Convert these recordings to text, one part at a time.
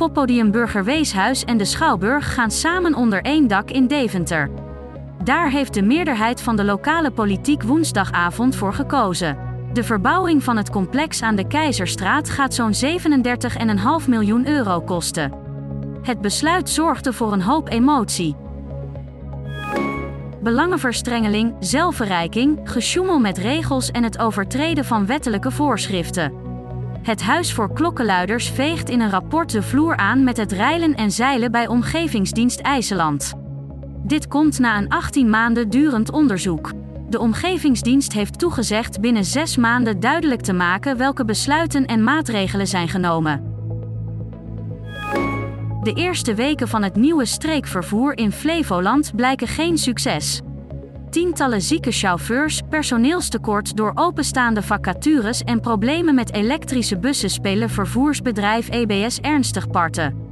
Poppodium Burger Weeshuis en de Schouwburg gaan samen onder één dak in Deventer. Daar heeft de meerderheid van de lokale politiek woensdagavond voor gekozen. De verbouwing van het complex aan de Keizerstraat gaat zo'n 37,5 miljoen euro kosten. Het besluit zorgde voor een hoop emotie. Belangenverstrengeling, zelfverrijking, gesjoemel met regels en het overtreden van wettelijke voorschriften. Het Huis voor Klokkenluiders veegt in een rapport de vloer aan met het reilen en zeilen bij Omgevingsdienst IJsseland. Dit komt na een 18 maanden durend onderzoek. De Omgevingsdienst heeft toegezegd binnen zes maanden duidelijk te maken welke besluiten en maatregelen zijn genomen. De eerste weken van het nieuwe streekvervoer in Flevoland blijken geen succes. Tientallen zieke chauffeurs, personeelstekort door openstaande vacatures en problemen met elektrische bussen spelen vervoersbedrijf EBS ernstig parten.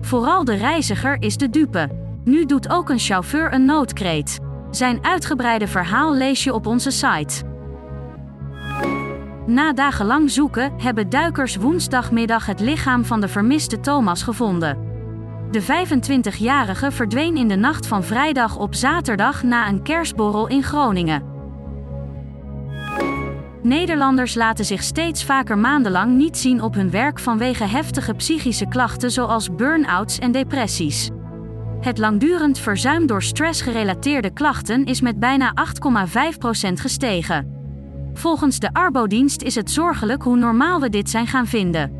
Vooral de reiziger is de dupe. Nu doet ook een chauffeur een noodkreet. Zijn uitgebreide verhaal lees je op onze site. Na dagenlang zoeken hebben duikers woensdagmiddag het lichaam van de vermiste Thomas gevonden. De 25-jarige verdween in de nacht van vrijdag op zaterdag na een kerstborrel in Groningen. Nederlanders laten zich steeds vaker maandenlang niet zien op hun werk vanwege heftige psychische klachten zoals burn-outs en depressies. Het langdurend verzuim door stressgerelateerde klachten is met bijna 8,5% gestegen. Volgens de Arbodienst is het zorgelijk hoe normaal we dit zijn gaan vinden.